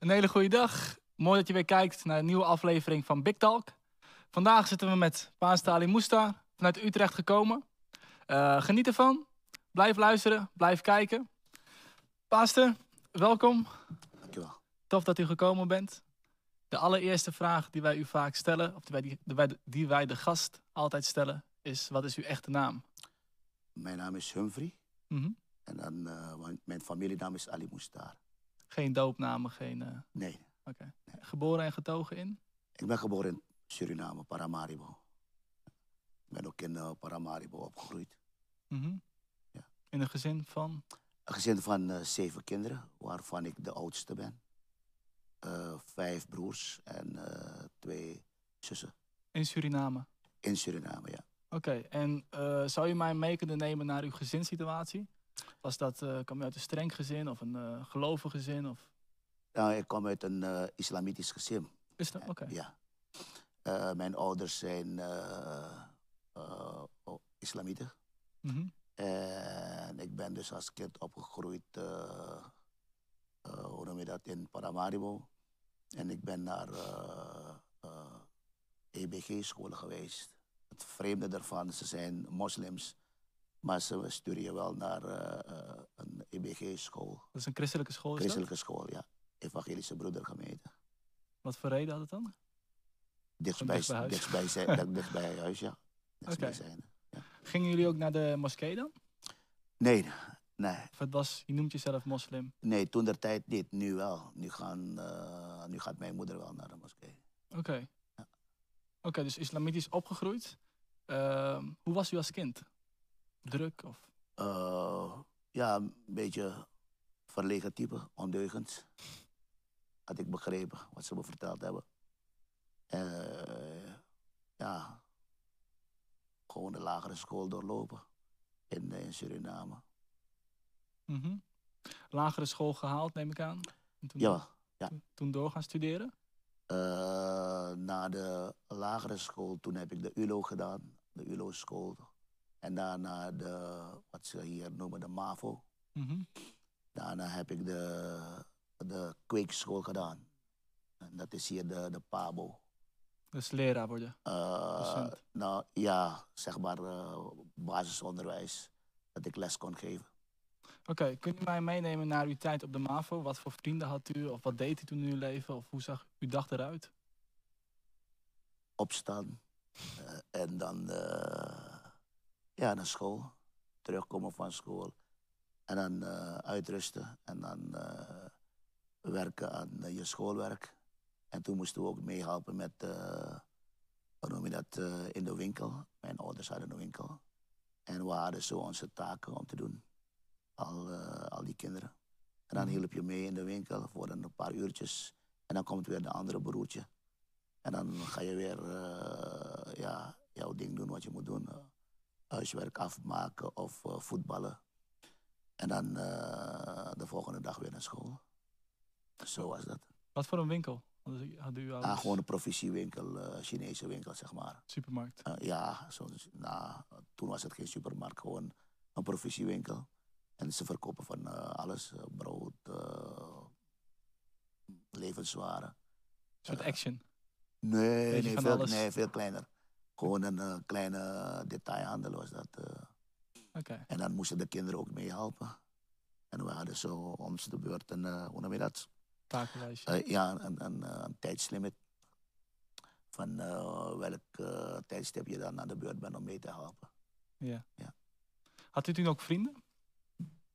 Een hele goede dag. Mooi dat je weer kijkt naar een nieuwe aflevering van Big Talk. Vandaag zitten we met Paas Ali Moesta vanuit Utrecht gekomen. Uh, geniet ervan. Blijf luisteren, blijf kijken. Paaster, welkom. Dankjewel. Tof dat u gekomen bent. De allereerste vraag die wij u vaak stellen, of die wij, die, die wij de gast altijd stellen, is: wat is uw echte naam? Mijn naam is Humphrey. Mm En dan, uh, mijn familienaam is Ali Moestar. Geen doopnamen, geen... Uh... Nee. Oké. Nee. Geboren en getogen in? Ik ben geboren in Suriname, Paramaribo. Ik ben ook in uh, Paramaribo opgegroeid. Mm ja. In een gezin van? Een gezin van uh, zeven kinderen, waarvan ik de oudste ben. Vijf broers en twee zussen. In Suriname? In Suriname, ja. Oké, en zou je mij mee kunnen nemen naar uw gezinssituatie? Was dat, uh, kwam je uit een streng gezin of een uh, gelovig gezin? Of? Nou, ik kom uit een uh, islamitisch gezin. Is dat? Oké. Okay. Ja. mijn ouders zijn islamieten. Mm -hmm. En ik ben dus als kind opgegroeid, hoe noem je dat, in Paramaribo. En ik ben naar EBG-scholen geweest. Het vreemde daarvan, ze zijn moslims. Maar ze sturen je wel naar uh, een EBG-school. Dat is een christelijke school? Christelijke school, ja. Evangelische Broedergemeente. Wat voor reden had het dan? Dichtstbij, dichtstbij, dichtstbij, zijn, dichtbij huis, ja. Okay. Zijn, ja. Gingen jullie ook naar de moskee dan? Nee, nee. Of het was, je noemt jezelf moslim? Nee, toen der tijd niet, nu wel. Nu, gaan, uh, nu gaat mijn moeder wel naar de moskee. Oké. Okay. Ja. Oké, okay, dus islamitisch opgegroeid. Uh, hoe was u als kind? Druk? Of? Uh, ja, een beetje verlegen type, ondeugend. Had ik begrepen wat ze me verteld hebben. Uh, ja, gewoon de lagere school doorlopen in, in Suriname. Mm -hmm. Lagere school gehaald, neem ik aan? Toen, ja, ja. Toen, toen door gaan studeren? Uh, na de lagere school, toen heb ik de ULO gedaan, de ULO-school en daarna de, wat ze hier noemen, de MAVO. Mm -hmm. Daarna heb ik de, de kweekschool gedaan. En dat is hier de, de PABO. Dus leraar worden? Uh, nou ja, zeg maar uh, basisonderwijs. Dat ik les kon geven. Oké, okay, kunt u mij meenemen naar uw tijd op de MAVO? Wat voor vrienden had u? Of wat deed u toen in uw leven? Of hoe zag uw dag eruit? Opstaan. Uh, en dan ja, naar school. Terugkomen van school. En dan uh, uitrusten. En dan uh, werken aan uh, je schoolwerk. En toen moesten we ook meehelpen met, hoe noem je dat, in de winkel. Mijn ouders hadden een winkel. En we hadden zo onze taken om te doen. Al, al die kinderen. En dan hielp je mee in de winkel voor een paar uurtjes. En dan komt weer de andere broertje. En dan ga je weer ja, jouw ding doen wat je moet doen huiswerk afmaken of uh, voetballen. En dan uh, de volgende dag weer naar school. Zo was dat. Wat voor een winkel had u ah, gewoon een provisiewinkel, uh, Chinese winkel, zeg maar. Supermarkt? ja, zo, nou, toen was het geen supermarkt, gewoon een provisiewinkel. En ze verkopen van alles, brood, levenswaren. Een soort action? Nee, nee veel, nee, veel kleiner. Gewoon een uh, kleine detailhandel was dat. Okay. En dan moesten de kinderen ook meehelpen. En we hadden zo om de beurt een, hoe noem je dat? Takenlijstje. ja, een, een, een, tijdslimit. Van welk tijdstip je dan aan de beurt bent om mee te helpen. Ja. ja. Had u toen ook vrienden?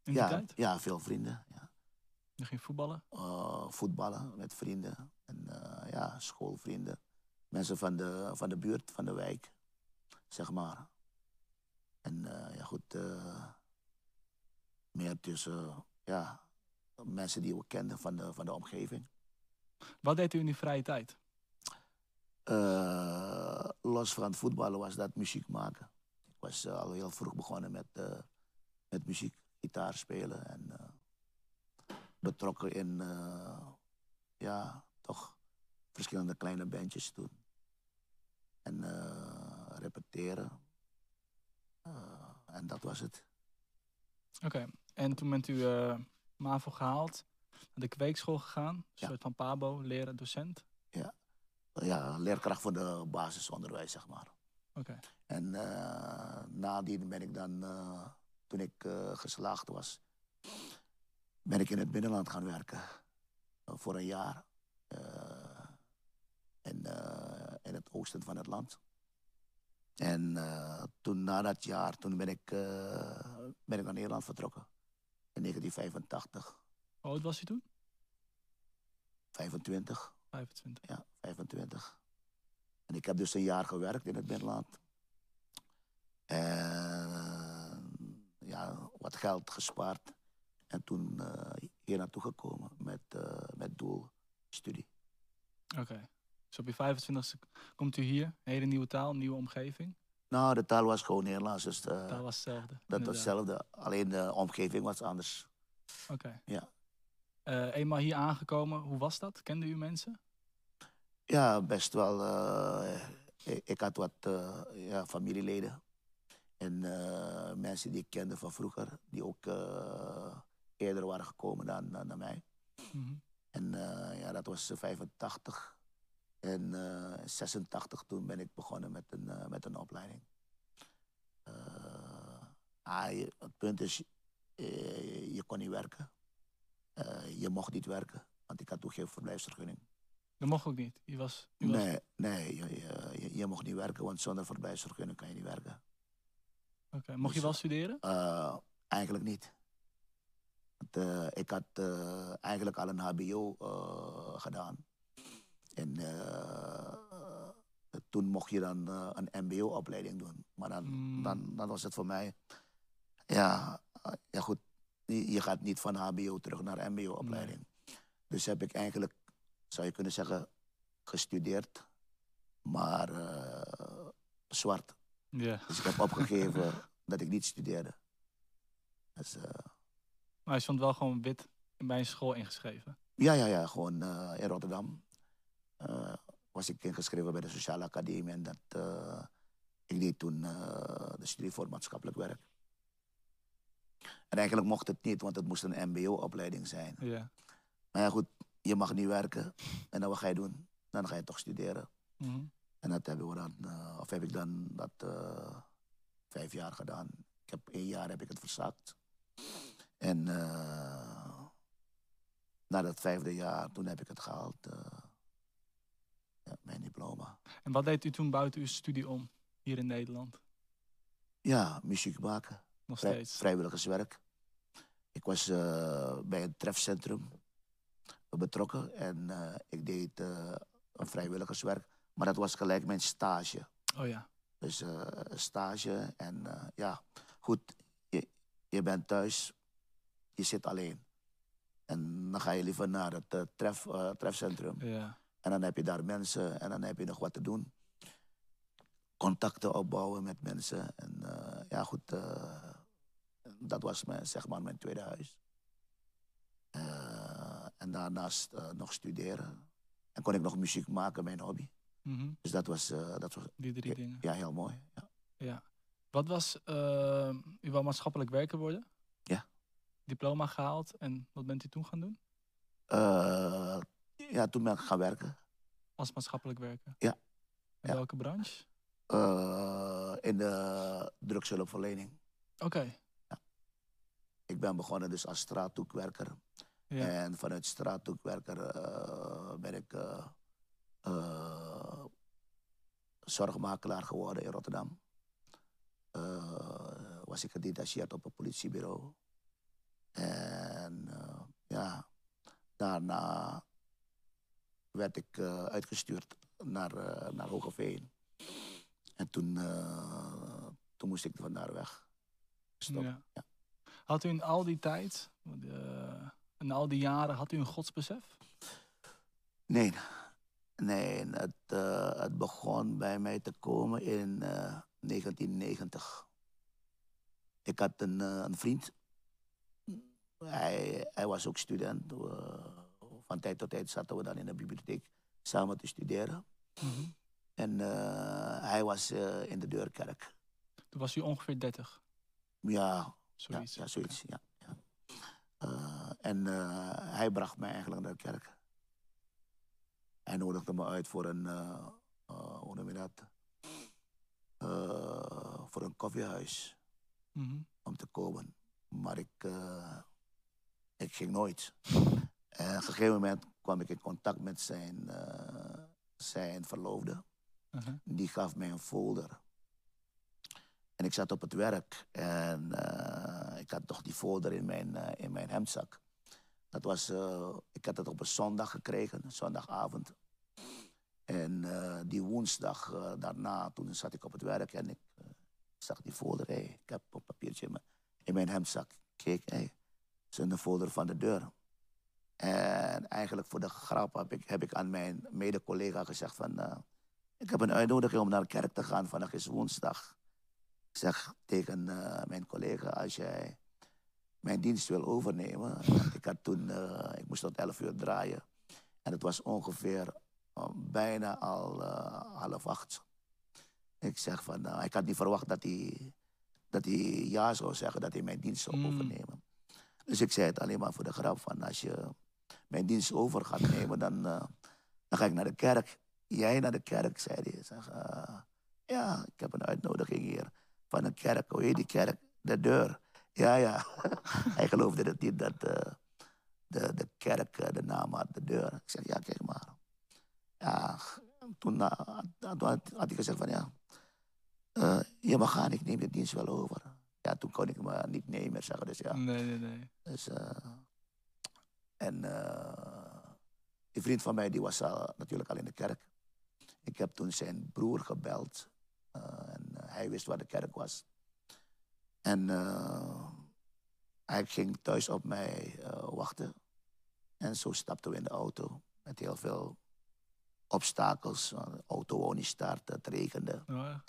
In ja, die tijd? ja, veel vrienden. Ja. Je ging voetballen? voetballen met vrienden. En ja, schoolvrienden mensen van de, van de buurt, van de wijk, zeg maar. En uh, ja, goed, uh, meer tussen, ja, mensen die we kenden van de, van de omgeving. Wat deed u in uw vrije tijd? Uh, los van het voetballen was dat muziek maken. Ik was al heel vroeg begonnen met, met muziek, gitaar spelen en betrokken in, ja, toch verschillende kleine bandjes toen en uh, repeteren. Uh, en dat was het. Oké, okay. en toen bent u uh, MAVO gehaald. de kweekschool gegaan. Een Ja. soort van pabo, leraar, docent. Ja, leerkracht voor de basisonderwijs, zeg maar. Oké. En eh, nadien ben ik dan, eh, toen ik eh, geslaagd was, ben ik in het binnenland gaan werken. Eh, voor een jaar. eh, in, eh, het oosten van het land. En eh, toen na dat jaar, toen ben ik, eh, ben ik naar Nederland vertrokken. In 1985, Hoe oud was u toen? 25. 25. Ja, 25. En ik heb dus een jaar gewerkt in het binnenland. En ja, wat geld gespaard. En toen eh, hier naartoe gekomen met, eh, met doel studie. Oké. Dus op je 25e komt u hier, hele nieuwe taal, nieuwe omgeving. Nou, de taal was gewoon Nederlands, dus eh, Dat was hetzelfde. dat was hetzelfde. Alleen de omgeving was anders. Oké. Ja. Eh, eenmaal hier aangekomen, hoe was dat? Kende u mensen? Ja, best wel. eh, ik, ik had wat ja, familieleden. En mensen die ik kende van vroeger, die ook eerder waren gekomen dan, dan, dan mij. Mhm. En ja, dat was eh, 85. En eh 86 toen ben ik begonnen met een, eh, met een opleiding. Eh, ah, je- het punt is, eh, je kon niet werken. Eh, je mocht niet werken, want ik had toen geen verblijfsvergunning. Dat mocht ook niet. U was. Nee, nee je, je, je- je mocht niet werken, want zonder verblijfsvergunning kan je niet werken. Oké. Mocht je Dus, wel studeren? Eh, eigenlijk niet. Want, eh, ik had eh, eigenlijk al een HBO eh, gedaan. En eh, toen mocht je dan eh, een MBO-opleiding doen. Maar dan, Mm. dan, dan was het voor mij. Ja, ja goed. Je, je gaat niet van HBO terug naar MBO-opleiding. Dus heb ik eigenlijk, zou je kunnen zeggen, gestudeerd. Maar eh, zwart. Ja. Dus ik heb opgegeven dat ik niet studeerde. Dus, Maar hij stond wel gewoon wit bij een school ingeschreven. ja, ja, ja, gewoon in Rotterdam. Eh, was ik ingeschreven bij de Sociale Academie en dat, eh, ik deed toen eh, de studie voor maatschappelijk werk. En eigenlijk mocht het niet, want het moest een MBO-opleiding zijn. Ja. Maar ja, goed, je mag niet werken. En dan wat ga je doen? Dan ga je toch studeren. Mhm. En dat hebben we dan, of heb ik dan dat vijf jaar gedaan. Ik heb één jaar heb ik het verzakt. En na dat vijfde jaar, toen heb ik het gehaald. eh, mijn diploma. En wat deed u toen buiten uw studie om, hier in Nederland? Ja, muziek maken. Nog Vrij- steeds. vrijwilligerswerk. Ik was eh, bij een trefcentrum betrokken en eh, ik deed eh, een vrijwilligerswerk. Maar dat was gelijk mijn stage. Oh ja. Dus stage en ja, goed, je, je bent thuis, je zit alleen. En dan ga je liever naar het tref, trefcentrum. Ja. En dan heb je daar mensen en dan heb je nog wat te doen. Contacten opbouwen met mensen. En eh, ja, goed, eh, dat was mijn, zeg maar mijn tweede huis. Eh, en daarnaast nog studeren. En kon ik nog muziek maken, mijn hobby. Mhm. Dus dat was, dat was Die drie dingen. ja, heel mooi. Ja. Ja. Wat was, u wou maatschappelijk werker worden? Ja. Diploma gehaald en wat bent u toen gaan doen? Ja, toen ben ik gaan werken. Als maatschappelijk werker? Ja. In Ja. welke branche? Eh, in de drugshulpverlening. Oké. Ik ben begonnen dus als straathoekwerker. Ja. En vanuit straathoekwerker eh, ben ik eh, zorgmakelaar geworden in Rotterdam. Was ik gedetacheerd op een politiebureau. En ja, daarna werd ik eh, uitgestuurd naar, eh naar Hogeveen. En toen, eh, toen moest ik van daar weg. Stop. Ja. Had u in al die tijd, in al die jaren, had u een godsbesef? Nee, nee het, het begon bij mij te komen in eh, 1990. Ik had een, een vriend. Hij, hij was ook student. Eh, van tijd tot tijd zaten we dan in de bibliotheek samen te studeren. Mhm. En eh, hij was eh, in de deurkerk. Toen was u ongeveer 30, Ja, zoiets. Ja, ja zoiets, ja. ja. Eh, En eh, hij bracht mij eigenlijk naar de kerk. Hij nodigde me uit voor een, eh, eh, hoe noem je dat? Eh, voor een koffiehuis Mhm. om te komen. Maar ik, eh, ik ging nooit. En op een gegeven moment kwam ik in contact met zijn, eh, zijn verloofde. Mhm. Die gaf mij een folder. En ik zat op het werk en eh, ik had toch die folder in mijn, eh, in mijn hemdzak. Dat was, ik had het op een zondag gekregen, zondagavond. En die woensdag daarna, toen zat ik op het werk en ik zag die folder. Hey, ik heb een papiertje in mijn, in mijn hemdzak. Kijk, hey, het is een folder van de deur. En eigenlijk voor de grap heb ik, heb ik aan mijn mede-collega gezegd van... eh, ik heb een uitnodiging om naar de kerk te gaan. Vandaag is woensdag. Ik zeg tegen eh, mijn collega, als jij mijn dienst wil overnemen. ik, had toen, eh, ik moest tot 11 uur draaien. En het was ongeveer bijna al half acht. Ik zeg van, ik had niet verwacht dat hij, dat hij ja zou zeggen, dat hij mijn dienst zou Mm. overnemen. Dus ik zei het alleen maar voor de grap van, als je mijn dienst over gaat nemen, dan, eh, dan ga ik naar de kerk. Jij naar de kerk, zei hij. Ik zeg, eh, ja, ik heb een uitnodiging hier van een kerk. Hoe heet die kerk? De deur. Ja, ja. Hij geloofde het niet dat eh, de, de kerk de naam had, de deur. Ik zeg, ja, kijk maar. Ja, toen, toen had, had hij gezegd van, ja, je mag gaan, ik neem de dienst wel over. Ja, toen kon ik me niet nee meer zeggen, dus ja. Nee, nee, nee. Dus, en eh, die vriend van mij die was al, natuurlijk al in de kerk. Ik heb toen zijn broer gebeld. eh, en eh, hij wist waar de kerk was. En eh, hij ging thuis op mij eh, wachten. En zo stapten we in de auto. Met heel veel obstakels. De auto wou niet starten, het regende. Ja.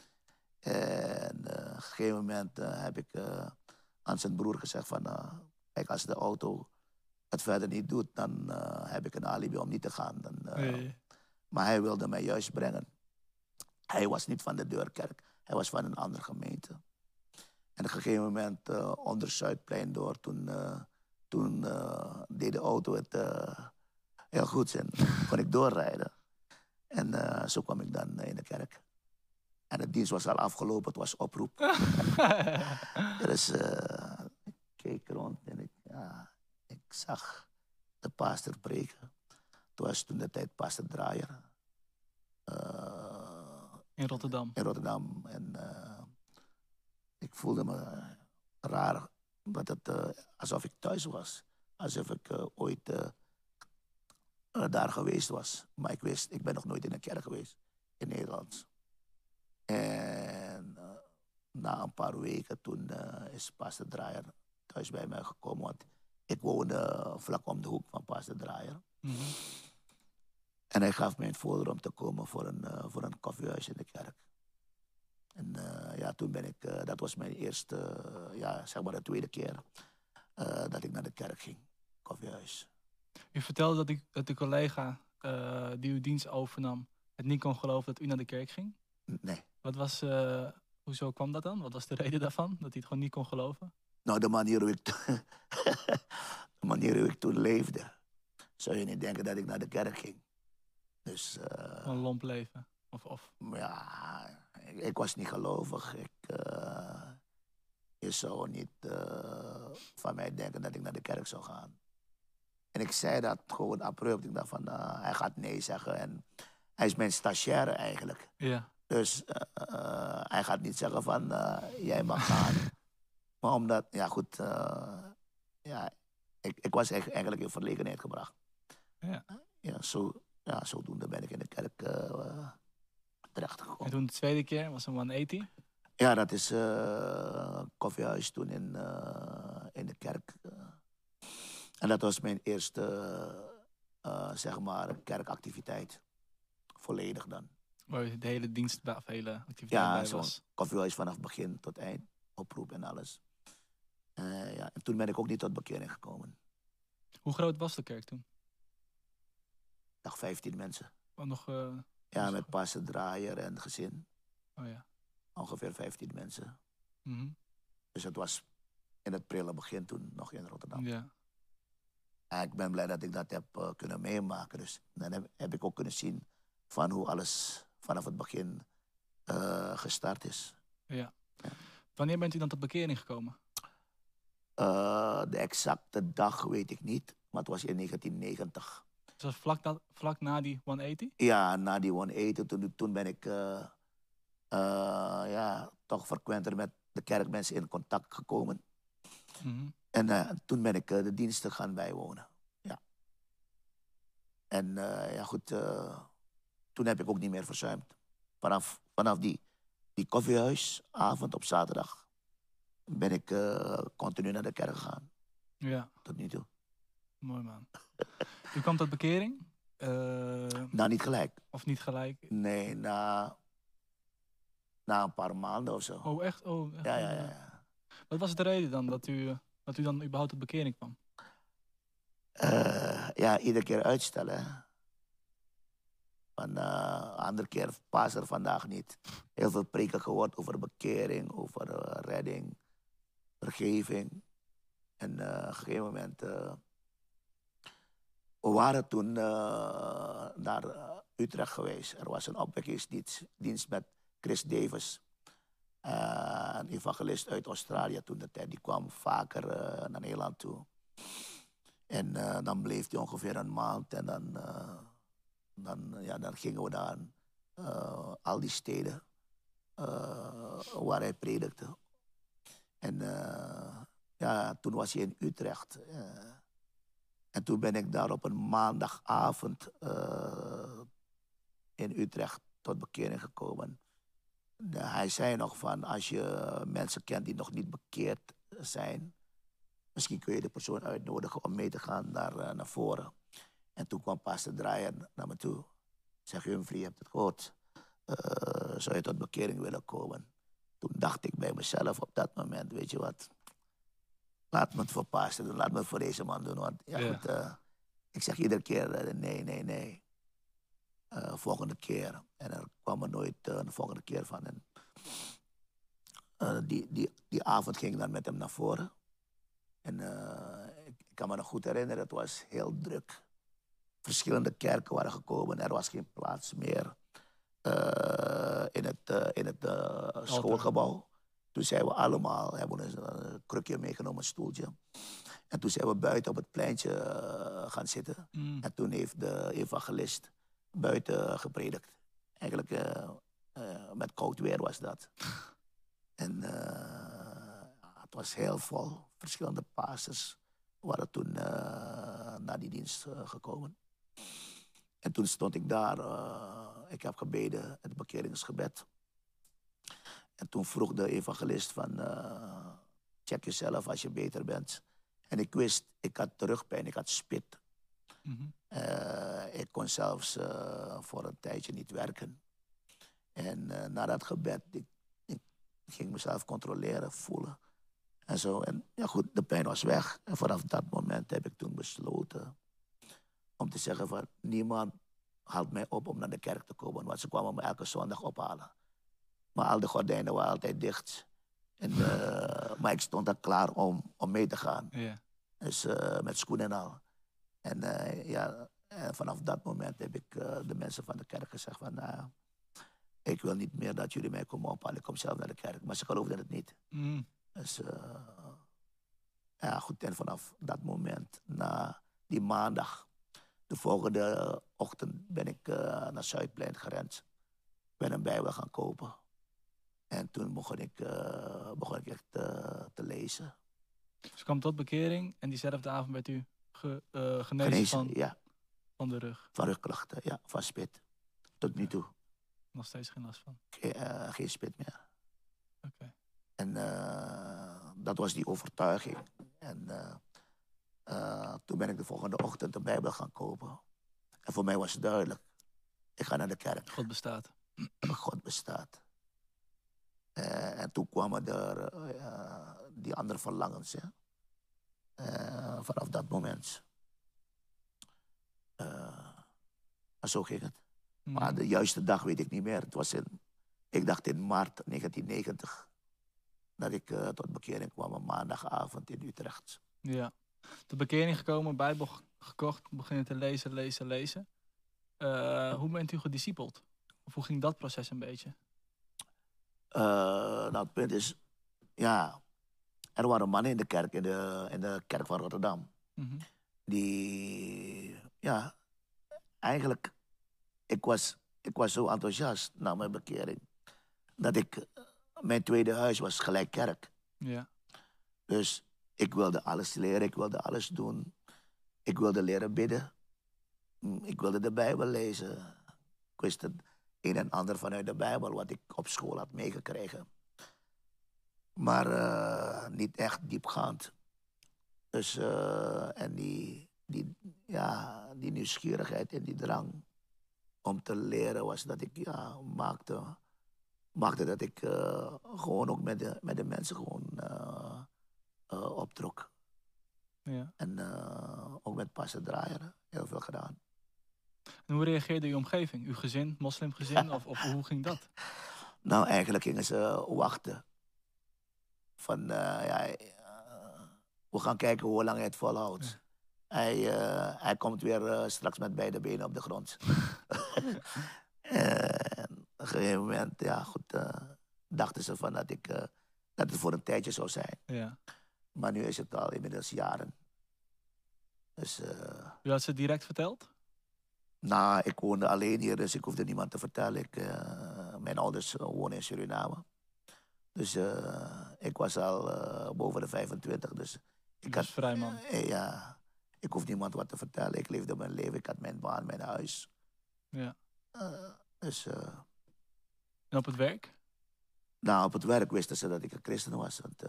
En eh, op een gegeven moment eh, heb ik eh, aan zijn broer gezegd van... eh, kijk, als de auto het verder niet doet, dan eh, heb ik een alibi om niet te gaan. Dan, eh, Nee. Maar hij wilde mij juist brengen. Hij was niet van de Deurkerk, hij was van een andere gemeente. En op een gegeven moment eh, onder Zuidplein door, toen, toen deed de auto het heel goed en kon ik doorrijden. En zo kwam ik dan in de kerk. En de dienst was al afgelopen, het was oproep. Dus ik keek rond zag de pastor preken. Het was toen de tijd pastor Draaier. eh, In Rotterdam. in Rotterdam. En eh, ik voelde me raar, omdat het, eh, alsof ik thuis was. Alsof ik ooit daar geweest was. Maar ik wist, ik ben nog nooit in een kerk geweest in Nederland. En na een paar weken toen is Pastor Draaier thuis bij mij gekomen. Want ik woonde vlak om de hoek van Pastor Draaier. Mhm. En hij gaf mij een folder om te komen voor een, eh, voor een koffiehuis in de kerk. En eh, ja, toen ben ik, eh, dat was mijn eerste, eh, ja, zeg maar de tweede keer eh, dat ik naar de kerk ging, koffiehuis. U vertelde dat, ik, dat de collega eh, die uw dienst overnam het niet kon geloven dat u naar de kerk ging. Nee. Wat was, eh, hoezo kwam dat dan? Wat was de reden daarvan? Dat hij het gewoon niet kon geloven? Nou, de manier hoe ik, to- de manier hoe ik toen leefde, zou je niet denken dat ik naar de kerk ging. Dus eh, een lomp leven? Of, of ja, ik, ik was niet gelovig. Ik, eh, je zou niet eh, van mij denken dat ik naar de kerk zou gaan. En ik zei dat gewoon abrupt. Ik dacht van, eh, hij gaat nee zeggen. En hij is mijn stagiaire eigenlijk. ja. Dus eh, eh, hij gaat niet zeggen van, eh, jij mag gaan. maar omdat, ja goed, eh, ja, ik, ik was eigenlijk in verlegenheid gebracht. Ja. Ja, zo, ja, zodoende ben ik in de kerk eh terecht En toen de tweede keer was een 180. Ja, dat is eh koffiehuis toen in, in de kerk. en dat was mijn eerste, zeg maar, kerkactiviteit. Volledig dan. Waar de hele dienst, of de hele activiteit Ja, bij was. koffiehuis vanaf begin tot eind. Oproep en alles. Eh, ja, en toen ben ik ook niet tot bekering gekomen. Hoe groot was de kerk toen? Dacht 15 mensen. Was nog, eh, Ja, Dus- met passen, draaier en gezin. oh ja. Ongeveer 15 mensen. Mhm. Dus het was in het prille begin toen nog in Rotterdam. ja. En ik ben blij dat ik dat heb eh, kunnen meemaken. Dus dan heb, heb ik ook kunnen zien van hoe alles vanaf het begin gestart is. Ja. Wanneer bent u dan tot bekering gekomen? Eh, de exacte dag weet ik niet, maar het was in 1990. Dus dat was vlak, na, vlak na die 180? Ja, na die 180, toen, toen ben ik eh, eh, ja, toch frequenter met de kerkmensen in contact gekomen. Mhm. En toen ben ik de diensten gaan bijwonen. Ja. En ja, goed, toen heb ik ook niet meer verzuimd. Vanaf, vanaf die, die koffiehuisavond op zaterdag ben ik eh, continu naar de kerk gegaan. Ja, Tot nu toe. mooi man. U kwam tot bekering? Eh, Nou, niet gelijk. of niet gelijk? Nee, na, na een paar maanden of zo. Oh, echt? Oh, echt? Ja, ja, ja. ja. Wat was de reden dan dat u, dat u dan überhaupt tot bekering kwam? Eh, ja, iedere keer uitstellen. Van, eh, andere keer pas er vandaag niet. Heel veel preken gehoord over bekering, over redding, vergeving. En eh, op een gegeven moment. eh, we waren toen eh, naar Utrecht geweest. Er was een opwekkingsdienst dienst met Chris Davis. Een evangelist uit Australië toen de tijd. Die kwam vaker naar Nederland toe. En dan bleef hij ongeveer een maand en dan, dan, ja, dan gingen we naar al die steden waar hij predikte. En eh, ja, toen was hij in Utrecht. eh. en toen ben ik daar op een maandagavond eh, in Utrecht tot bekering gekomen. Hij zei nog van, als je mensen kent die nog niet bekeerd zijn, Misschien kun je de persoon uitnodigen om mee te gaan naar, naar voren. En toen kwam pastor Draaien naar me toe. Zeg, Humphrey, je hebt het gehoord. Eh, zou je tot bekering willen komen? Toen dacht ik bij mezelf op dat moment, weet je wat? Laat me het voor pastor doen, laat me het voor deze man doen. Want ja, Ja. goed, eh, ik zeg iedere keer eh, nee, nee, nee. Eh, volgende keer. En er kwam er nooit een volgende keer van. En, die, die, die avond ging ik dan met hem naar voren. En ik, ik kan me nog goed herinneren, het was heel druk. Verschillende kerken waren gekomen, er was geen plaats meer in het, eh, in het eh, schoolgebouw. Toen zijn we allemaal, hebben we een, krukje meegenomen, een stoeltje. En toen zijn we buiten op het pleintje eh, gaan zitten. Mm. En toen heeft de evangelist buiten gepredikt. Eigenlijk eh, eh, met koud weer was dat. en eh, het was heel vol. Verschillende pastors waren toen eh, naar die dienst eh, gekomen. En toen stond ik daar. Ik heb gebeden, het bekeringsgebed. En toen vroeg de evangelist van... eh, check jezelf als je beter bent. En ik wist, ik had terugpijn, ik had spit. Mhm. Eh, ik kon zelfs eh, voor een tijdje niet werken. En na dat gebed, ik, ik ging mezelf controleren, voelen. En zo. En ja goed, de pijn was weg. En vanaf dat moment heb ik toen besloten om te zeggen van niemand haalt mij op om naar de kerk te komen. Want ze kwamen me elke zondag ophalen. Maar al de gordijnen waren altijd dicht. En, eh, maar ik stond daar klaar om, om mee te gaan. Ja. Dus eh, met schoenen en al. En eh, ja, en vanaf dat moment heb ik de mensen van de kerk gezegd van... nou, ik wil niet meer dat jullie mij komen ophalen. Ik kom zelf naar de kerk. Maar ze geloofden het niet. Mm. Dus ja, goed. En vanaf dat moment, na die maandag... de volgende ochtend ben ik eh, naar Zuidplein gerend. Ben een bijbel gaan kopen. En toen begon ik, eh, begon ik echt eh, te lezen. Dus kwam tot bekering en diezelfde avond werd u ge, genezen, Genezen, van, ja. van de rug. Van rugklachten, ja. Van spit. Tot nu toe. Nog steeds geen last van. Ge- geen spit meer. Oké. En dat was die overtuiging. En toen ben ik de volgende ochtend de Bijbel gaan kopen. En voor mij was het duidelijk. Ik ga naar de kerk. God bestaat. God bestaat. Eh, en toen kwamen er eh, die andere verlangens. Hè? Eh, vanaf dat moment. En zo ging het. Maar Mm. de juiste dag weet ik niet meer. Het was in, ik dacht in maart 1990 dat ik tot bekering kwam, een maandagavond in Utrecht. Ja. de bekering gekomen, Bijbel gekocht, beginnen te lezen, lezen, lezen. Eh, hoe bent u gediscipeld? Of hoe ging dat proces een beetje? Eh, nou, het punt is, ja, er waren mannen in de kerk, in de, in de kerk van Rotterdam, Mhm. die, ja, eigenlijk, ik was, ik was zo enthousiast na mijn bekering, dat ik, eh, mijn tweede huis was gelijk kerk. Ja. Dus ik wilde alles leren, ik wilde alles doen. Ik wilde leren bidden. Mm, Ik wilde de Bijbel lezen. Ik wist het een en ander vanuit de Bijbel, wat ik op school had meegekregen. Maar eh, niet echt diepgaand. Dus, eh, en die, die, ja, die nieuwsgierigheid en die drang om te leren was dat ik ja, maakte, maakte dat ik eh, gewoon ook met de, met de mensen gewoon optrok. Ja. En eh, ook met passen draaien heel veel gedaan. En hoe reageerde uw omgeving? Uw gezin, moslimgezin? of, of hoe ging dat? Nou, eigenlijk gingen ze wachten. Van, eh, ja, eh, we gaan kijken hoe lang hij het volhoudt. Hij, eh, hij komt weer straks met beide benen op de grond. en op een gegeven moment, ja, goed, dachten ze van dat, ik, dat het voor een tijdje zou zijn. Ja. Maar nu is het al inmiddels jaren. Dus, eh, U had ze direct verteld? nou, ik woonde alleen hier, dus ik hoefde niemand te vertellen. Ik, eh, mijn ouders eh, wonen in Suriname. Dus ik was al boven de 25, dus Ik was had, vrij man. ja, ik hoef niemand wat te vertellen. Ik leefde mijn leven, ik had mijn baan, mijn huis. Ja. Dus, En op het werk? nou, op het werk wisten ze dat ik een christen was. Want,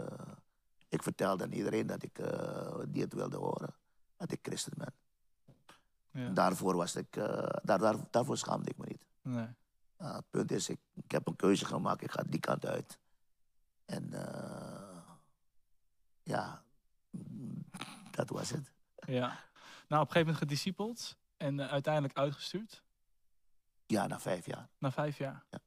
ik vertelde aan iedereen dat ik, eh, die het wilde horen, dat ik christen ben. Ja. Daarvoor, was ik, eh, daar, daar, daarvoor schaamde ik me niet. Nee. Nou, het punt is, ik, ik heb een keuze gemaakt, ik ga die kant uit. En eh, ja, dat was het. Ja. Nou, op een gegeven moment gediscipeld en eh, uiteindelijk uitgestuurd. Ja, na vijf jaar, Na vijf jaar. Ja.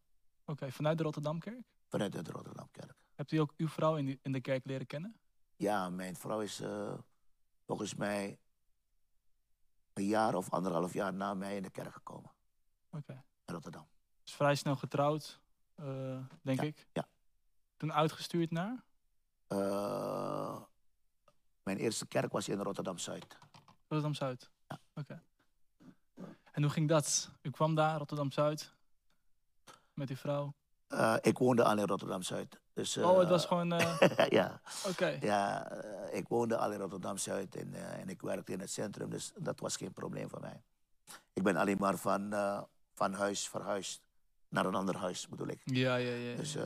Oké, vanuit de Rotterdamkerk? vanuit de Rotterdamkerk. Hebt u ook uw vrouw in, die, in de kerk leren kennen? Ja, mijn vrouw is eh, volgens mij een jaar of anderhalf jaar na mij in de kerk gekomen. Oké. In Rotterdam. Dus vrij snel getrouwd, eh, denk Ja, ik. ja. Toen uitgestuurd naar? Eh, mijn eerste kerk was in Rotterdam-Zuid. Rotterdam-Zuid. Oké. En hoe ging dat? U kwam daar, Rotterdam-Zuid, met uw vrouw. Eh, ik woonde al in Rotterdam-Zuid. Dus, oh, het was eh, gewoon... eh, ja. Oké. Ja, ik woonde al in Rotterdam-Zuid en, en ik werkte in het centrum, dus dat was geen probleem voor mij. Ik ben alleen maar van, van huis verhuisd naar een ander huis, bedoel ik. Ja, ja, ja. ja. Dus,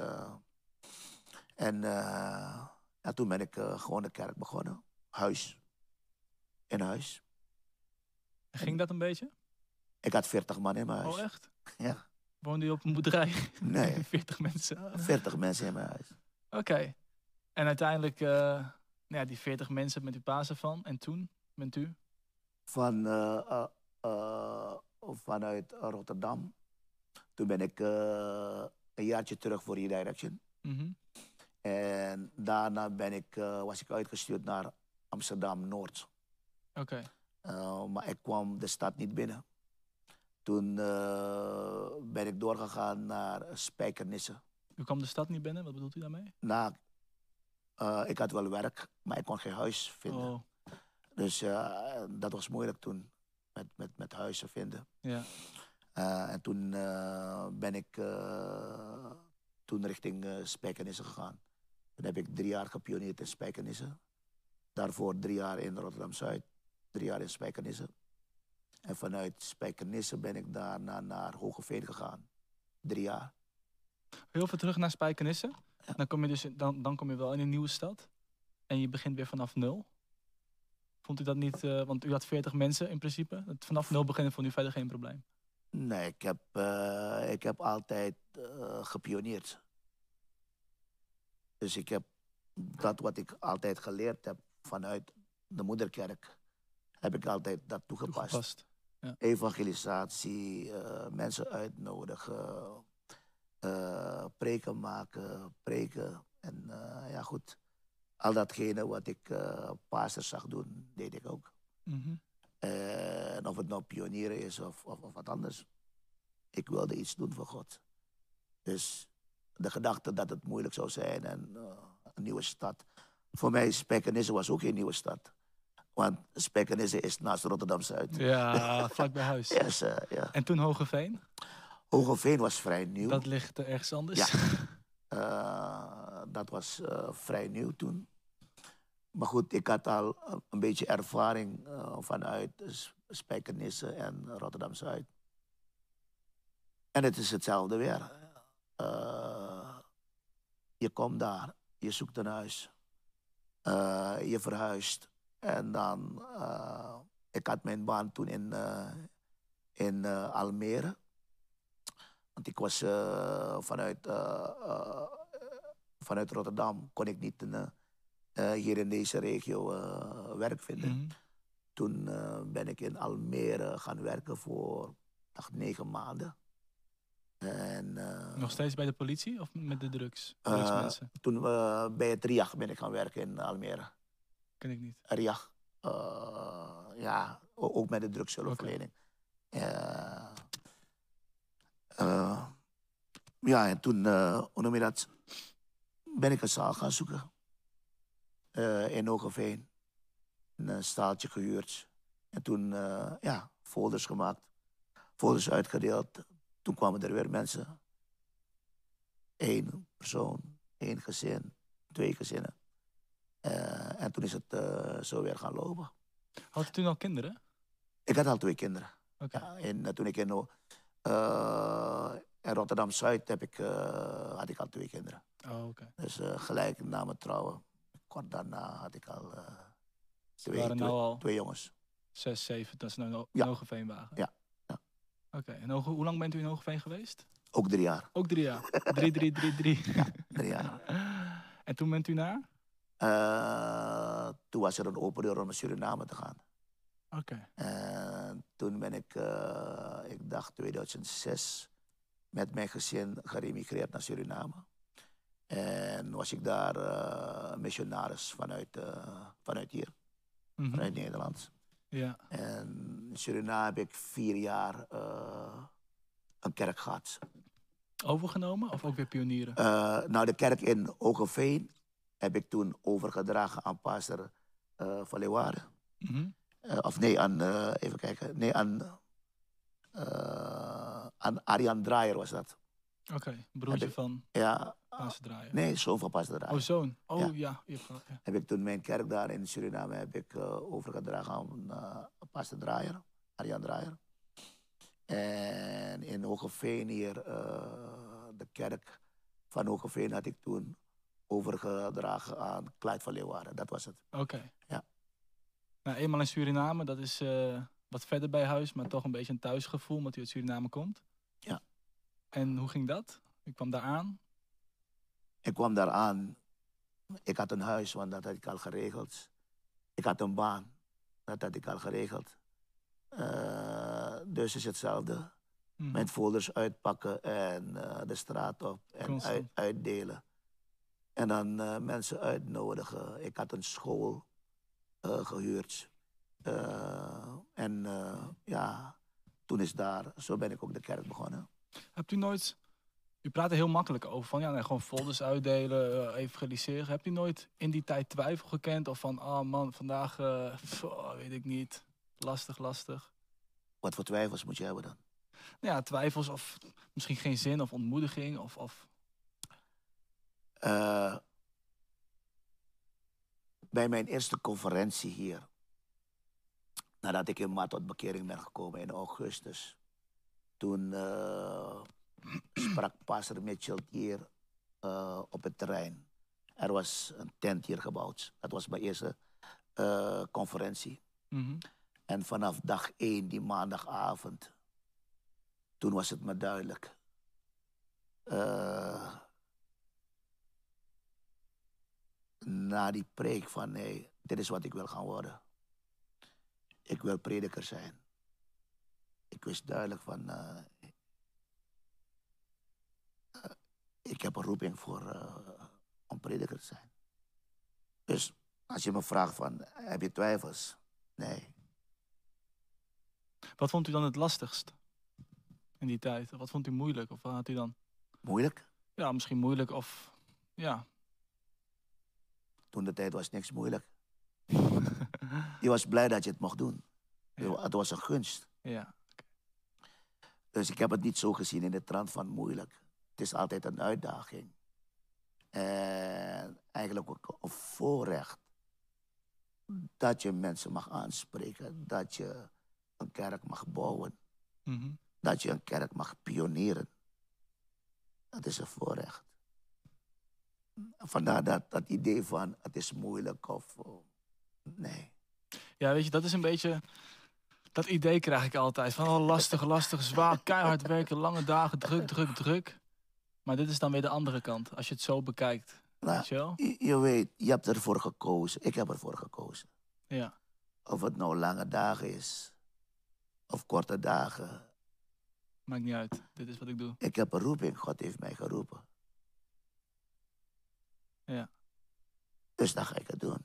en ja, toen ben ik gewoon de kerk begonnen. Huis. In huis. En ging dat een beetje? Ik had 40 man in mijn huis. Oh, echt? Ja. Woonde u op een boerderij? Nee, 40 mensen. 40 mensen in mijn huis. Oké. En uiteindelijk, eh, nou ja, die 40 mensen met uw Pasen van. En toen bent u? Van, eh, eh, vanuit Rotterdam. Toen ben ik een jaartje terug voor Redirection. Mhm. En daarna ben ik, was ik uitgestuurd naar Amsterdam-Noord. Oké. Eh, maar ik kwam de stad niet binnen. Toen eh, ben ik doorgegaan naar Spijkenisse. U kwam de stad niet binnen, wat bedoelt u daarmee? Na, eh, ik had wel werk, maar ik kon geen huis vinden. Oh, Dus eh, dat was moeilijk toen, met, met, met huizen vinden. ja. En toen ben ik toen richting uh, Spijkenisse gegaan. Toen heb ik drie jaar gepioneerd in Spijkenisse. Daarvoor drie jaar in Rotterdam-Zuid, drie jaar in Spijkenisse. En vanuit Spijkenisse ben ik daarna naar Hogeveen gegaan. Drie jaar. Heel veel terug naar Spijkenisse. Ja. Dan, kom je dus, dan, dan kom je wel in een nieuwe stad. En je begint weer vanaf nul. Vond u dat niet, eh, want u had 40 mensen in principe. Het vanaf nul beginnen vond u verder geen probleem. Nee, ik heb, eh, ik heb altijd eh, gepioneerd. Dus ik heb dat wat ik altijd geleerd heb vanuit de moederkerk, heb ik altijd dat toegepast. Toegepast. Evangelisatie, eh, mensen uitnodigen, eh, preken maken, preken. En eh, ja goed, al datgene wat ik uh, pastors zag doen, deed ik ook. Mhm. En of het nou pionieren is of, of, of, wat anders. Ik wilde iets doen voor God. Dus de gedachte dat het moeilijk zou zijn en uh, een nieuwe stad. Voor mij Spijkenisse was ook geen nieuwe stad. Want Spijkenisse is naast Rotterdam-Zuid. Ja, vlak bij huis. yes, uh, ja. En toen Hogeveen? Hogeveen was vrij nieuw. Dat ligt ergens anders? Ja. Uh, dat was uh, vrij nieuw toen. Maar goed, ik had al een beetje ervaring vanuit Spijkenisse en Rotterdam-Zuid. En het is hetzelfde weer. Uh, je komt daar, je zoekt een huis, uh, je verhuist. En dan, uh, ik had mijn baan toen in, in Almere. Want ik was vanuit, vanuit Rotterdam, kon ik niet hier in deze regio werk vinden. Mhm. Toen ben ik in Almere gaan werken voor dacht, negen maanden. En, uh, Nog steeds bij de politie of met de drugs? Uh, toen uh, bij het RIAG ben ik gaan werken in Almere. Ken ik niet. RIAG, ja, ook met de drugshulpverlening. Okay. ja, en toen, hoe noem je dat, ben ik een zaal gaan zoeken. in Hogeveen. Een staaltje gehuurd. En toen, ja, folders gemaakt. Folders uitgedeeld, toen kwamen er weer mensen. Eén persoon, één gezin, twee gezinnen. Uh, en toen is het uh, zo weer gaan lopen. Had je toen al kinderen? Ik had al twee kinderen. Okay. Ja, en uh, toen ik in, in Rotterdam-Zuid heb ik, had ik al twee kinderen. Oh, okay. Dus gelijk na mijn trouwen, kort daarna had ik al twee, waren twee, nou al twee jongens. Zes, zeven, dat is nou een Ja. Hogeveen wagen. Ja. Oké, en hoe lang bent u in Hogeveen geweest? Ook drie jaar. Ook drie jaar. drie, drie, drie, drie. Drie jaar. En toen bent u naar? Uh, toen was er een open deur om naar Suriname te gaan. Oké. En toen ben ik, uh, ik dacht 2006, met mijn gezin geremigreerd naar Suriname. En was ik daar uh, missionaris vanuit, vanuit hier, Mhm. vanuit Nederland. Ja. En in Suriname heb ik vier jaar een kerk gehad. Overgenomen of ook weer pionieren? Nou, de kerk in Hogeveen heb ik toen overgedragen aan pastor uh, van Leeuwarden. Mhm. Uh, of nee, aan, even kijken, nee, aan, aan Arjan Draaier was dat. Oké, okay, broertje ik, van ja, Pastor Draaier. Nee, zoon van pastor Draaier. Oh, zoon. Oh, ja. Ja. ja. ja. Heb ik toen mijn kerk daar in Suriname heb ik, overgedragen aan pastor Draaier, Arjan Draaier. En in Hogeveen hier, de kerk van Hogeveen had ik toen overgedragen aan Clyde van Leeuwarden. Dat was het. Oké. Okay. Ja. Nou, eenmaal in Suriname, dat is uh, wat verder bij huis, maar toch een beetje een thuisgevoel omdat u uit Suriname komt. Ja. En hoe ging dat? U kwam daar aan? Ik kwam daar aan. Ik had een huis, want dat had ik al geregeld. Ik had een baan, dat had ik al geregeld. Uh, dus is hetzelfde. Mhm. Mijn folders uitpakken en uh, de straat op en uit, uitdelen. En dan uh, mensen uitnodigen. Ik had een school uh, gehuurd. en ja, toen is daar, zo ben ik ook de kerk begonnen. Hebt u nooit, u praat er heel makkelijk over, van ja, nee, gewoon folders uitdelen, evangeliseren. Hebt u nooit in die tijd twijfel gekend of van, oh man, vandaag, oh, weet ik niet, lastig, lastig? Wat voor twijfels moet je hebben dan? Nou ja, twijfels of misschien geen zin of ontmoediging of... of... Uh, bij mijn eerste conferentie hier, nadat ik in maart tot bekering ben gekomen in augustus, toen uh, sprak pastor Mitchell hier uh, op het terrein. Er was een tent hier gebouwd. Dat was mijn eerste conferentie. Mm -hmm. En vanaf dag één, die maandagavond, toen was het me duidelijk. Uh, na die preek van nee, dit is wat ik wil gaan worden. Ik wil prediker zijn. Ik wist duidelijk van, uh, uh, ik heb een roeping voor uh, om prediker te zijn. Dus als je me vraagt van, heb je twijfels? Nee. Wat vond u dan het lastigst in die tijd? Wat vond u moeilijk? Of wat had u dan? Moeilijk? Ja, misschien moeilijk of... Ja. Toen de tijd was niks moeilijk. je was blij dat je het mocht doen. Ja. Het was een gunst. Ja. Dus ik heb het niet zo gezien in de trant van moeilijk. Het is altijd een uitdaging. En eigenlijk ook een voorrecht. Dat je mensen mag aanspreken. Dat je een kerk mag bouwen. Mhm. Dat je een kerk mag pionieren. Dat is een voorrecht. Vandaar dat, dat idee van het is moeilijk of... oh, nee. Ja, weet je, dat is een beetje... Dat idee krijg ik altijd. Van oh, lastig, lastig, zwaar, keihard werken, lange dagen, druk, druk, druk. Maar dit is dan weer de andere kant, als je het zo bekijkt. Nou, Weet je wel? je, je weet, je hebt ervoor gekozen. Ik heb ervoor gekozen. Ja. Of het nou lange dagen is. Of korte dagen. Maakt niet uit. Dit is wat ik doe. Ik heb een roeping. God heeft mij geroepen. Ja. Dus dan ga ik het doen.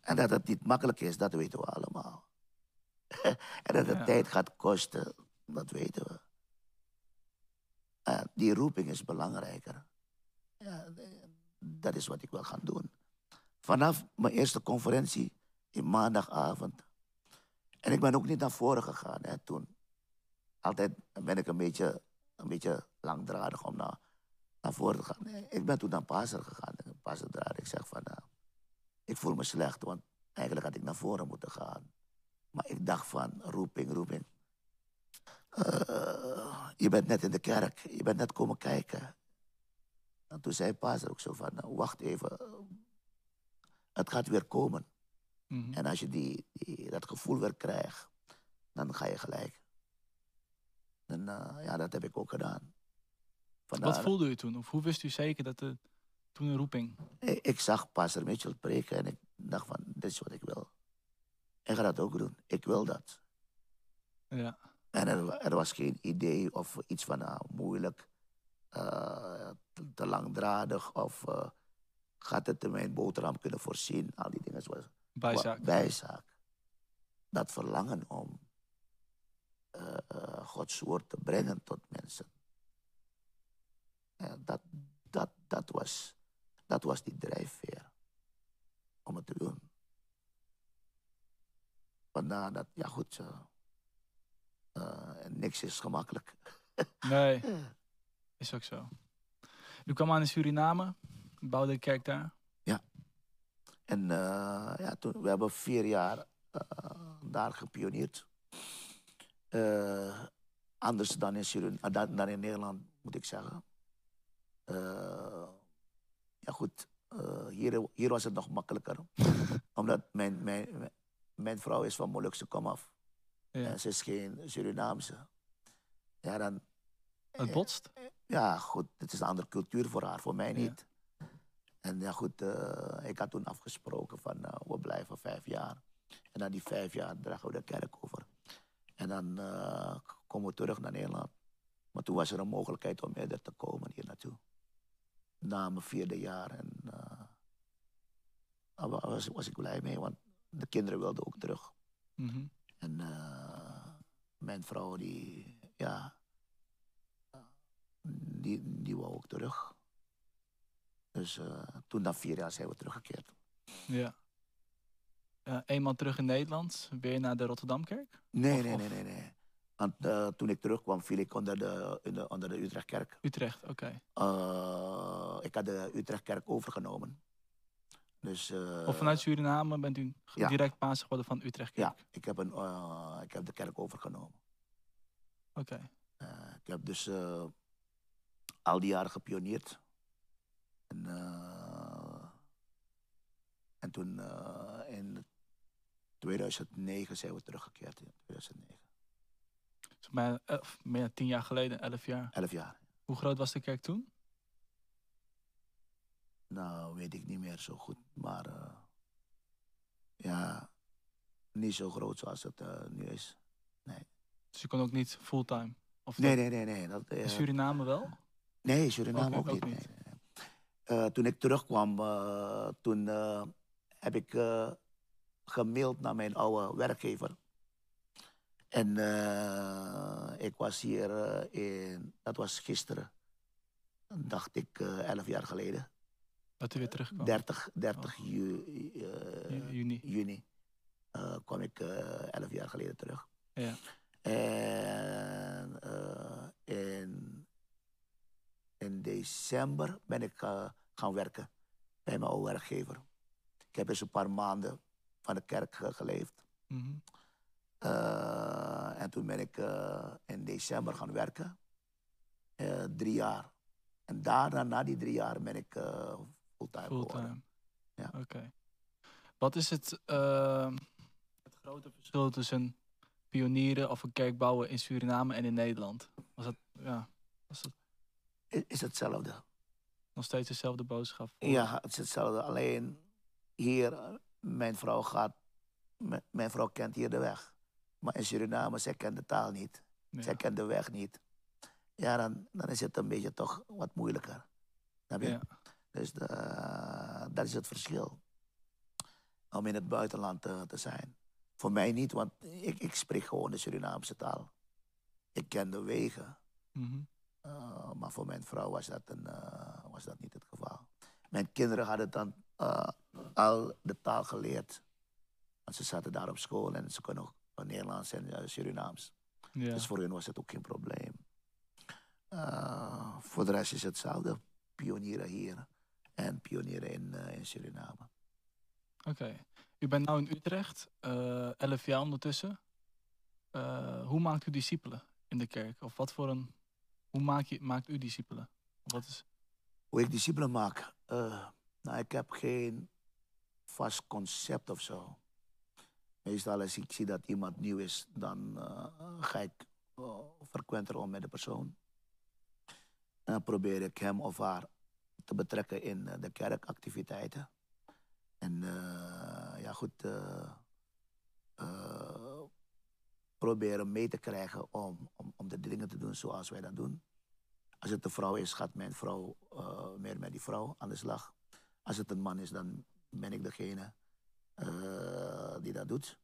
En dat het niet makkelijk is, dat weten we allemaal. en dat het Ja. tijd gaat kosten, dat weten we. En die roeping is belangrijker. Ja, dat is wat ik wil gaan doen. Vanaf mijn eerste conferentie in maandagavond. En ik ben ook niet naar voren gegaan hè, toen. Altijd ben ik een beetje, een beetje langdradig om naar, naar voren te gaan. Nee, ik ben toen naar Passer gegaan. En Passer. Ik zeg van, nou, ik voel me slecht, want eigenlijk had ik naar voren moeten gaan. Maar ik dacht van, roeping, roeping. Eh, je bent net in de kerk, je bent net komen kijken. En toen zei Passer ook zo van, nou, wacht even. Het gaat weer komen. Mhm. En als je die, die, dat gevoel weer krijgt, dan ga je gelijk. En eh, ja, dat heb ik ook gedaan. Wat voelde u toen? Of hoe wist u zeker dat het toen een roeping... Ik, ik zag Pastor Mitchell preken en ik dacht van, dit is wat ik wil. Ik ga dat ook doen. Ik wil dat. Ja. En er, wa- er was geen idee of iets van ah, moeilijk, eh, te, te langdradig of eh, gaat het in mijn boterham kunnen voorzien. Al die dingen was Bijzaak. bijzaak. Dat verlangen om eh, Gods woord te brengen tot mensen. Ja, dat, dat, dat, was, dat was die drijfveer om het te doen. Vandaar dat, ja goed, eh, eh, niks is gemakkelijk. Nee, is ook zo. U kwam aan in Suriname, bouwde een kerk daar. En eh, ja, toen, we hebben vier jaar eh, daar gepioneerd. Eh, anders dan in, Surin eh, dan, dan in Nederland, moet ik zeggen. Eh, ja goed, eh, hier, hier was het nog makkelijker. Omdat mijn, mijn, mijn- vrouw is van Molukse komaf. Ja. En ze is geen Surinaamse. Ja, dan, Het botst. ja, goed, het is een andere cultuur voor haar, voor mij Ja. niet. En ja, goed, eh, ik had toen afgesproken van nou, we blijven vijf jaar. En na die vijf jaar dragen we de kerk over. En dan eh, komen we terug naar Nederland. Maar toen was er een mogelijkheid om eerder te komen hier naartoe. Na mijn vierde jaar. En eh, daar wa- was, was ik blij mee, want de kinderen wilden ook terug. Mhm. En eh, mijn vrouw, die, ja, die, die wou ook terug. Dus eh, toen na vier jaar zijn we teruggekeerd. Ja. Eenmaal terug in Nederland, weer naar de Rotterdamkerk. Nee, Of- nee, nee, nee, nee. Want eh, toen ik terugkwam, viel ik onder de, onder de Utrechtkerk. Utrecht, oké. Eh, ik had de Utrechtkerk overgenomen. Dus, eh, Of vanuit Suriname bent u ja. direct paas geworden van Utrecht Ja, ik heb, een, ik heb de kerk overgenomen. Oké. Ik heb dus al die jaren gepioneerd. En, en toen in 2009 zijn we teruggekeerd. In 2009. Bijna, eh, meer dan tien jaar geleden, elf jaar. Elf jaar. Hoe groot was de kerk toen? Nou, weet ik niet meer zo goed. Maar eh, ja, niet zo groot zoals het eh, nu is. Dus je kon ook niet fulltime? Of Nee, nee, nee. nee. Dat, In Suriname wel? Nee, Suriname Ook- ook, ook niet. niet. nee, nee, nee. Toen ik terugkwam, toen heb ik gemaild naar mijn oude werkgever. En eh, ik was hier eh, in, dat was gisteren, dacht ik, eh, elf jaar geleden. Dat u weer terugkwam. 30, 30 ju- eh, Ju- juni. juni kwam ik elf jaar geleden terug. Ja. En in, in december ben ik gaan werken bij mijn oude werkgever. Ik heb eens een paar maanden van de kerk geleefd. Mhm. Eh, en toen ben ik eh, in december gaan werken. Eh, drie jaar. En daarna, na die drie jaar, ben ik fulltime geworden. Fulltime. Ja. Oké. Wat is het, ehm, het grote verschil tussen pionieren of een kerk bouwen in Suriname en in Nederland? Was dat, ja, was dat Is hetzelfde. nog steeds dezelfde boodschap? voor- Ja, het is hetzelfde. Alleen hier, mijn vrouw gaat, mijn vrouw kent hier de weg. Maar in Suriname, zij kent de taal niet. Ja. Zij kent de weg niet. Ja, dan, dan is het een beetje toch wat moeilijker. Snap je? Ja. Dus de, dat is het verschil. Om in het buitenland te, te zijn. Voor mij niet, want ik, ik spreek gewoon de Surinaamse taal. Ik ken de wegen. Mhm. Uh, maar voor mijn vrouw was dat, een, uh, was dat niet het geval. Mijn kinderen hadden dan uh, al de taal geleerd. Want ze zaten daar op school en ze kunnen ook Nederlands en uh, Surinaams. Ja. Dus voor hun was het ook geen probleem. Uh, voor de rest is het hetzelfde. Pionieren hier en pionieren in, uh, in Suriname. Oké. Okay. U bent nu in Utrecht, uh, elf jaar ondertussen. Hoe maakt u discipelen in de kerk? Of wat voor een. Hoe maak je, maakt u discipelen? Wat is... Hoe ik discipelen maak? Nou, ik heb geen vast concept of zo. Meestal als ik zie dat iemand nieuw is, dan uh, ga ik uh, frequenter om met de persoon. En dan probeer ik hem of haar te betrekken in uh, de kerkactiviteiten. En ja, goed, proberen mee te krijgen om, om, om de dingen te doen zoals wij dat doen. Als het een vrouw is, gaat mijn vrouw meer met die vrouw aan de slag. Als het een man is, dan ben ik degene die dat doet.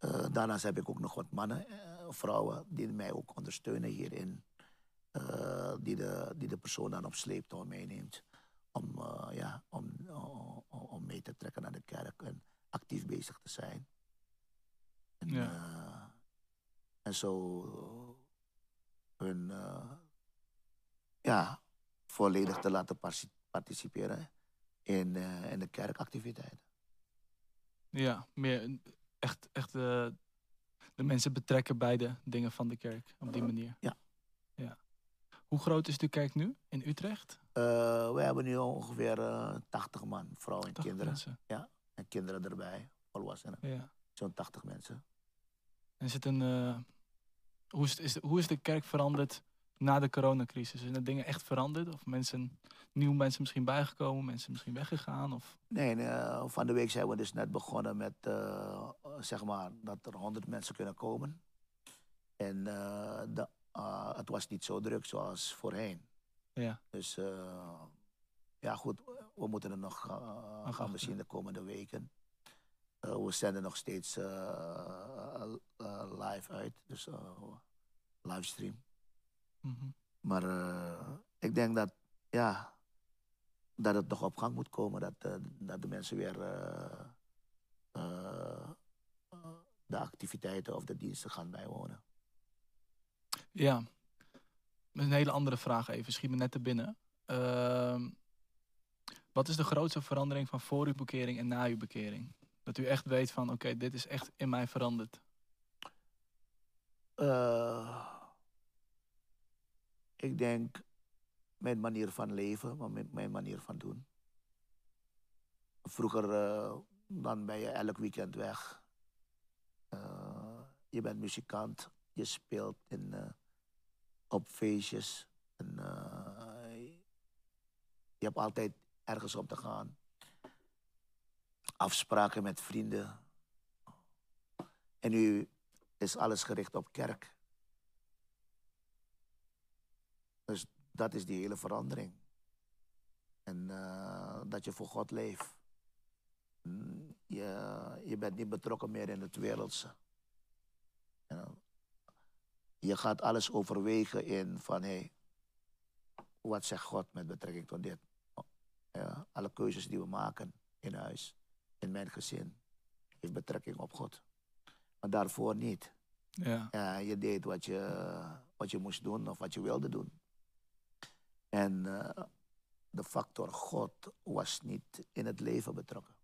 Uh, daarnaast heb ik ook nog wat mannen, vrouwen, die mij ook ondersteunen hierin. die, de, die de persoon dan op sleeptouw meeneemt. Om, ja, om, om mee te trekken naar de kerk en actief bezig te zijn. En, ja. en zo hun ja, volledig te laten participeren in, uh, in de kerkactiviteiten. Ja, meer echt, echt uh, de mensen betrekken bij de dingen van de kerk op die manier. Ja. ja. Hoe groot is de kerk nu in Utrecht? Uh, we hebben nu ongeveer 80 man, vrouwen en kinderen. Mensen. Ja, en kinderen erbij, volwassenen. Ja. Zo'n 80 mensen. En is het een. Uh, hoe, is, is, hoe is de kerk veranderd na de coronacrisis? Zijn er dingen echt veranderd? Of mensen, nieuwe mensen misschien bijgekomen, mensen misschien weggegaan? Of? Nee, nee, van de week zijn we dus net begonnen met uh, zeg maar dat er 100 mensen kunnen komen. En uh, de, uh, het was niet zo druk zoals voorheen. Ja. Dus ja, goed, we moeten er nog gaan bezien de komende weken. we zenden nog steeds live uit, dus livestream. Mm -hmm. Maar uh, ik denk dat, ja, dat het nog op gang moet komen. Dat, uh, dat de mensen weer uh, de activiteiten of de diensten gaan bijwonen. Ja, een hele andere vraag even. Schiet me net te binnen. Ehm, wat is de grootste verandering van voor uw bekering en na uw bekering? Dat u echt weet van, oké, okay, dit is echt in mij veranderd. Ik denk mijn manier van leven, maar mijn manier van doen. Vroeger uh, dan ben je elk weekend weg. Uh, je bent muzikant, je speelt in, uh, op feestjes. En, je hebt altijd ergens op te gaan. Afspraken met vrienden. En nu is alles gericht op kerk. Dus dat is die hele verandering. En eh, dat je voor God leeft. Mm, Je, je bent niet betrokken meer in het wereldse. Je gaat alles overwegen in van hé, hey, wat zegt God met betrekking tot dit? Ja, alle keuzes die we maken in huis, in mijn gezin, heeft betrekking op God. Maar daarvoor niet. Ja. Ja, je deed wat je, wat je moest doen of wat je wilde doen. En eh, de factor God was niet in het leven betrokken.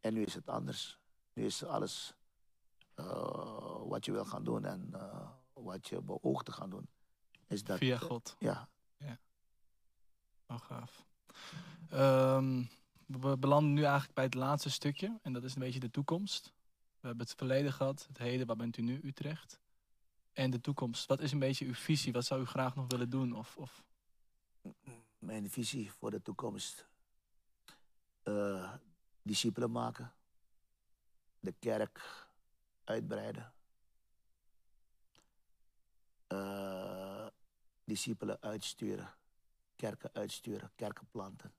En nu is het anders. Nu is alles eh, wat je wil gaan doen en eh, wat je beoogt te gaan doen. Is dat, Via God. ja, Oh, gaaf. Ehm, we we belanden nu eigenlijk bij het laatste stukje. En dat is een beetje de toekomst. We hebben het verleden gehad, het heden, waar bent u nu, Utrecht? En de toekomst. Wat is een beetje uw visie? Wat zou u graag nog willen doen? Of, of... mijn visie voor de toekomst. Eh, discipelen maken. De kerk uitbreiden. Eh, discipelen uitsturen. Kerken uitsturen. Kerken planten.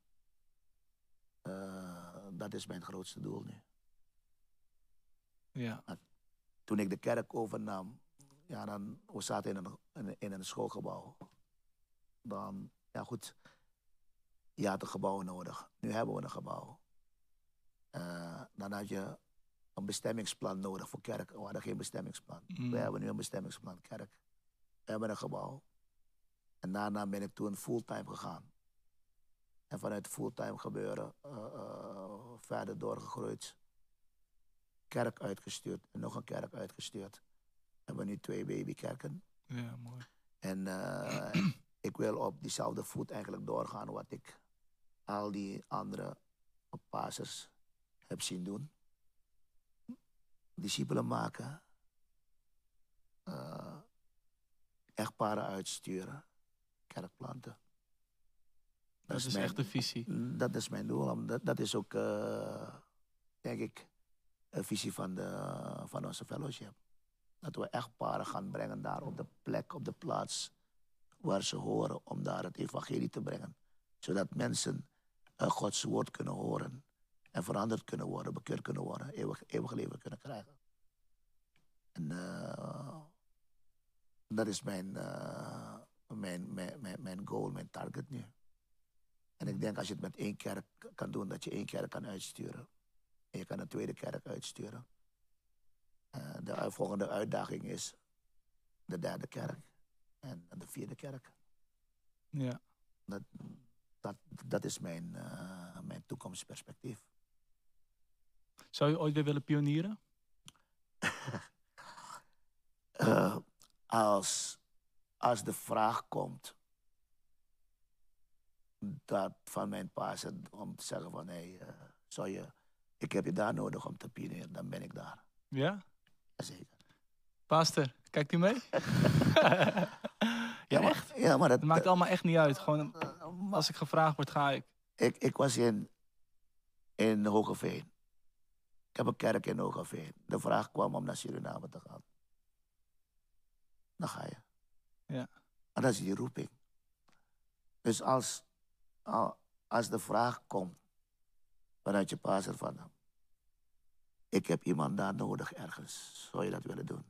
Eh, dat is mijn grootste doel nu. Ja, Toen ik de kerk overnam, ja, dan, we zaten in een, in, in een schoolgebouw. Dan, ja goed, je had een gebouw nodig. Nu hebben we een gebouw. Eh, dan had je een bestemmingsplan nodig voor kerk. We hadden geen bestemmingsplan. Mm. We hebben nu een bestemmingsplan kerk. We hebben een gebouw. En daarna ben ik toen fulltime gegaan. En vanuit fulltime gebeuren eh, eh, verder doorgegroeid. Kerk uitgestuurd en nog een kerk uitgestuurd. We hebben nu twee babykerken. ja mooi. En ik wil op diezelfde voet eigenlijk doorgaan wat ik al die andere pastors heb zien doen. Discipelen maken. eh echtparen uitsturen. Kerkplanten. Dat is mijn- echt de visie. Dat is mijn doel. Dat, dat is ook, eh, denk ik, een visie van, de, van onze fellowship. Dat we echtparen gaan brengen daar op de plek, op de plaats waar ze horen, om daar het evangelie te brengen. Zodat mensen eh, Gods woord kunnen horen en veranderd kunnen worden, bekeerd kunnen worden, eeuwig, eeuwig leven kunnen krijgen. En eh, dat is mijn, eh, mijn, mijn, mijn, mijn goal, mijn target nu. En ik denk als je het met één kerk kan doen, dat je één kerk kan uitsturen. En je kan een tweede kerk uitsturen. De volgende uitdaging is de derde kerk en de vierde kerk. Ja. Dat, dat, dat is mijn, eh, mijn toekomstperspectief. Zou u ooit weer willen pionieren? Eh, als, als de vraag komt dat van mijn paas om te zeggen van hé, hey, eh, zou je, ik heb je daar nodig om te pionieren, dan ben ik daar. Ja? Jazeker. Pastor, kijkt u mee? ja, maar, echt? Ja, maar dat, Het maakt allemaal echt niet uit. Gewoon, eh, als ik gevraagd word, ga ik. ik, ik was in, in Hogeveen. Ik heb een kerk in Hogeveen. De vraag kwam om naar Suriname te gaan. Dan ga je. Ja. En dat is die roeping. Dus als, al- als de vraag komt vanuit je passer van... Ik heb iemand daar nodig ergens. Zou je dat willen doen?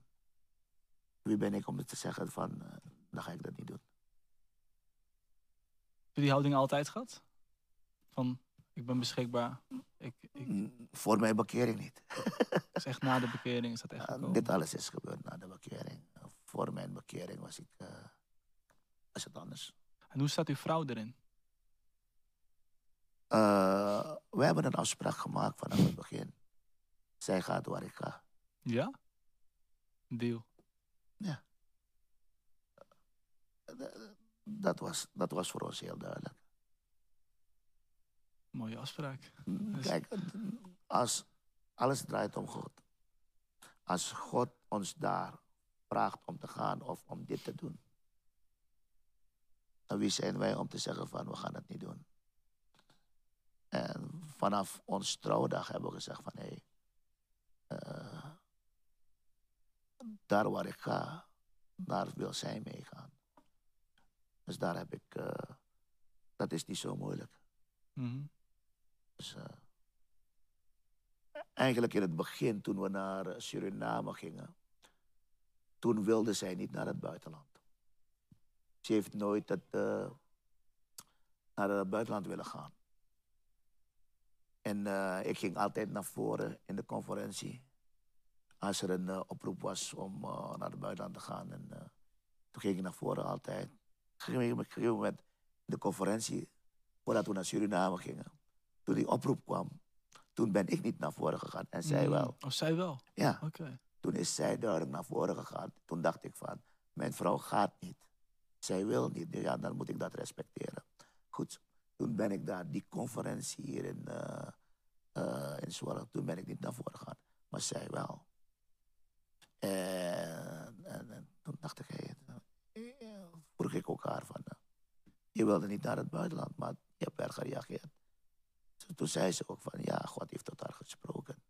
Wie ben ik om te zeggen van... dan ga ik dat niet doen. Heb je die houding altijd gehad? Van, ik ben beschikbaar. Ik, ik, Mm, Voor mijn bekering niet. is echt na de bekering is dat echt Ja, gekomen. dit alles is gebeurd na de bekering. Voor mijn bekering was ik eh, was het anders. En hoe staat uw vrouw erin? Eh, we hebben een afspraak gemaakt vanaf het begin. Zij gaat waar ik ga. Ja? Deal. Eh, Dat was, dat was voor ons heel duidelijk. Mooie afspraak. Dus- Kijk, als alles draait om God. Als God ons daar vraagt om te gaan of om dit te doen. Dan wie zijn wij om te zeggen van we gaan het niet doen. En vanaf ons trouwdag hebben we gezegd van hé, hey, eh, daar waar ik ga, daar wil zij meegaan. Dus daar heb ik, eh, dat is niet zo moeilijk. Mhm. Dus, eh, eigenlijk in het begin, toen we naar eh, Suriname gingen, toen wilde zij niet naar het buitenland. Ze heeft nooit eh, naar het buitenland willen gaan. En ik ging altijd naar voren in de conferentie. Als er een oproep was om naar het buitenland te gaan. En, toen ging ik naar voren altijd. Op een gegeven moment de conferentie, voordat we naar Suriname gingen. Toen die oproep kwam, toen ben ik niet naar voren gegaan. En zij Mm. wel. Oh, zij wel? Ja, Oké. toen is zij duidelijk naar voren gegaan. Toen dacht ik van, mijn vrouw gaat niet. Zij wil niet. Ja, dan moet ik dat respecteren. Goed, toen ben ik daar, die conferentie hier in, eh, in Zwolle, toen ben ik niet naar voren gegaan. Maar zij wel. En, en, en toen dacht ik, hey, vroeg ik ook haar van, eh, je wilde niet naar het buitenland, maar je hebt wel gereageerd. Toen- Toen zei ze ook van, ja, God heeft tot haar gesproken.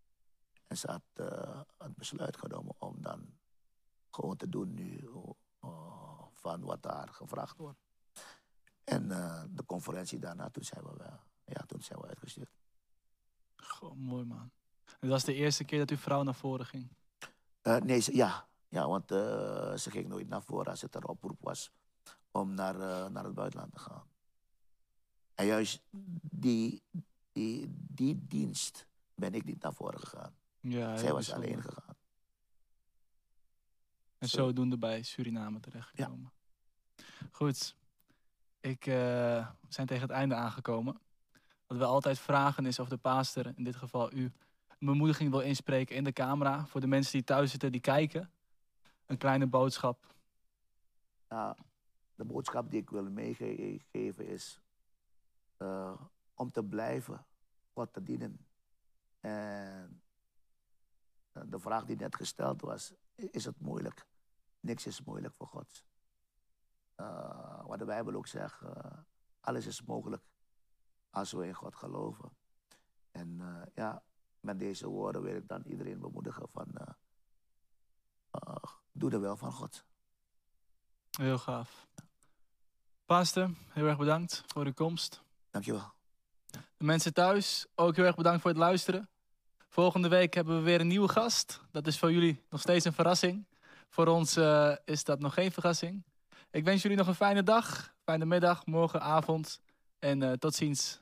En ze had eh, het besluit genomen om dan gewoon te doen nu eh, van wat daar gevraagd wordt. En eh, de conferentie daarna, toen zijn we, wel, ja, toen zijn we uitgestuurd. Goh, mooi man. En dat was de eerste keer dat uw vrouw naar voren ging. Nee, ze, ja, ja, want ze ging nooit naar voren als het een oproep was om naar, eh, naar het buitenland te gaan. En juist die, die, die dienst ben ik niet naar voren gegaan. Ja, Zij was alleen gegaan. En Zo. zodoende bij Suriname terechtgekomen. Goed. Ik, we zijn tegen het einde aangekomen. Wat we altijd vragen is of de paaster, in dit geval u, een bemoediging wil inspreken in de camera. Voor de mensen die thuis zitten, die kijken. Een kleine boodschap. Nou, de boodschap die ik wil meegeven is eh, om te blijven God te dienen. En eh, de vraag die net gesteld was, is het moeilijk? Niks is moeilijk voor God. Eh, wat de Bijbel ook zegt, alles is mogelijk als we in God geloven. En ja, met deze woorden wil ik dan iedereen bemoedigen van, doe de wel van God. Heel gaaf. Paaster, heel erg bedankt voor uw komst. Dankjewel. De mensen thuis, ook heel erg bedankt voor het luisteren. Volgende week hebben we weer een nieuwe gast. Dat is voor jullie nog steeds een verrassing. Voor ons eh, is dat nog geen verrassing. Ik wens jullie nog een fijne dag, fijne middag, morgen, avond. En eh, tot ziens.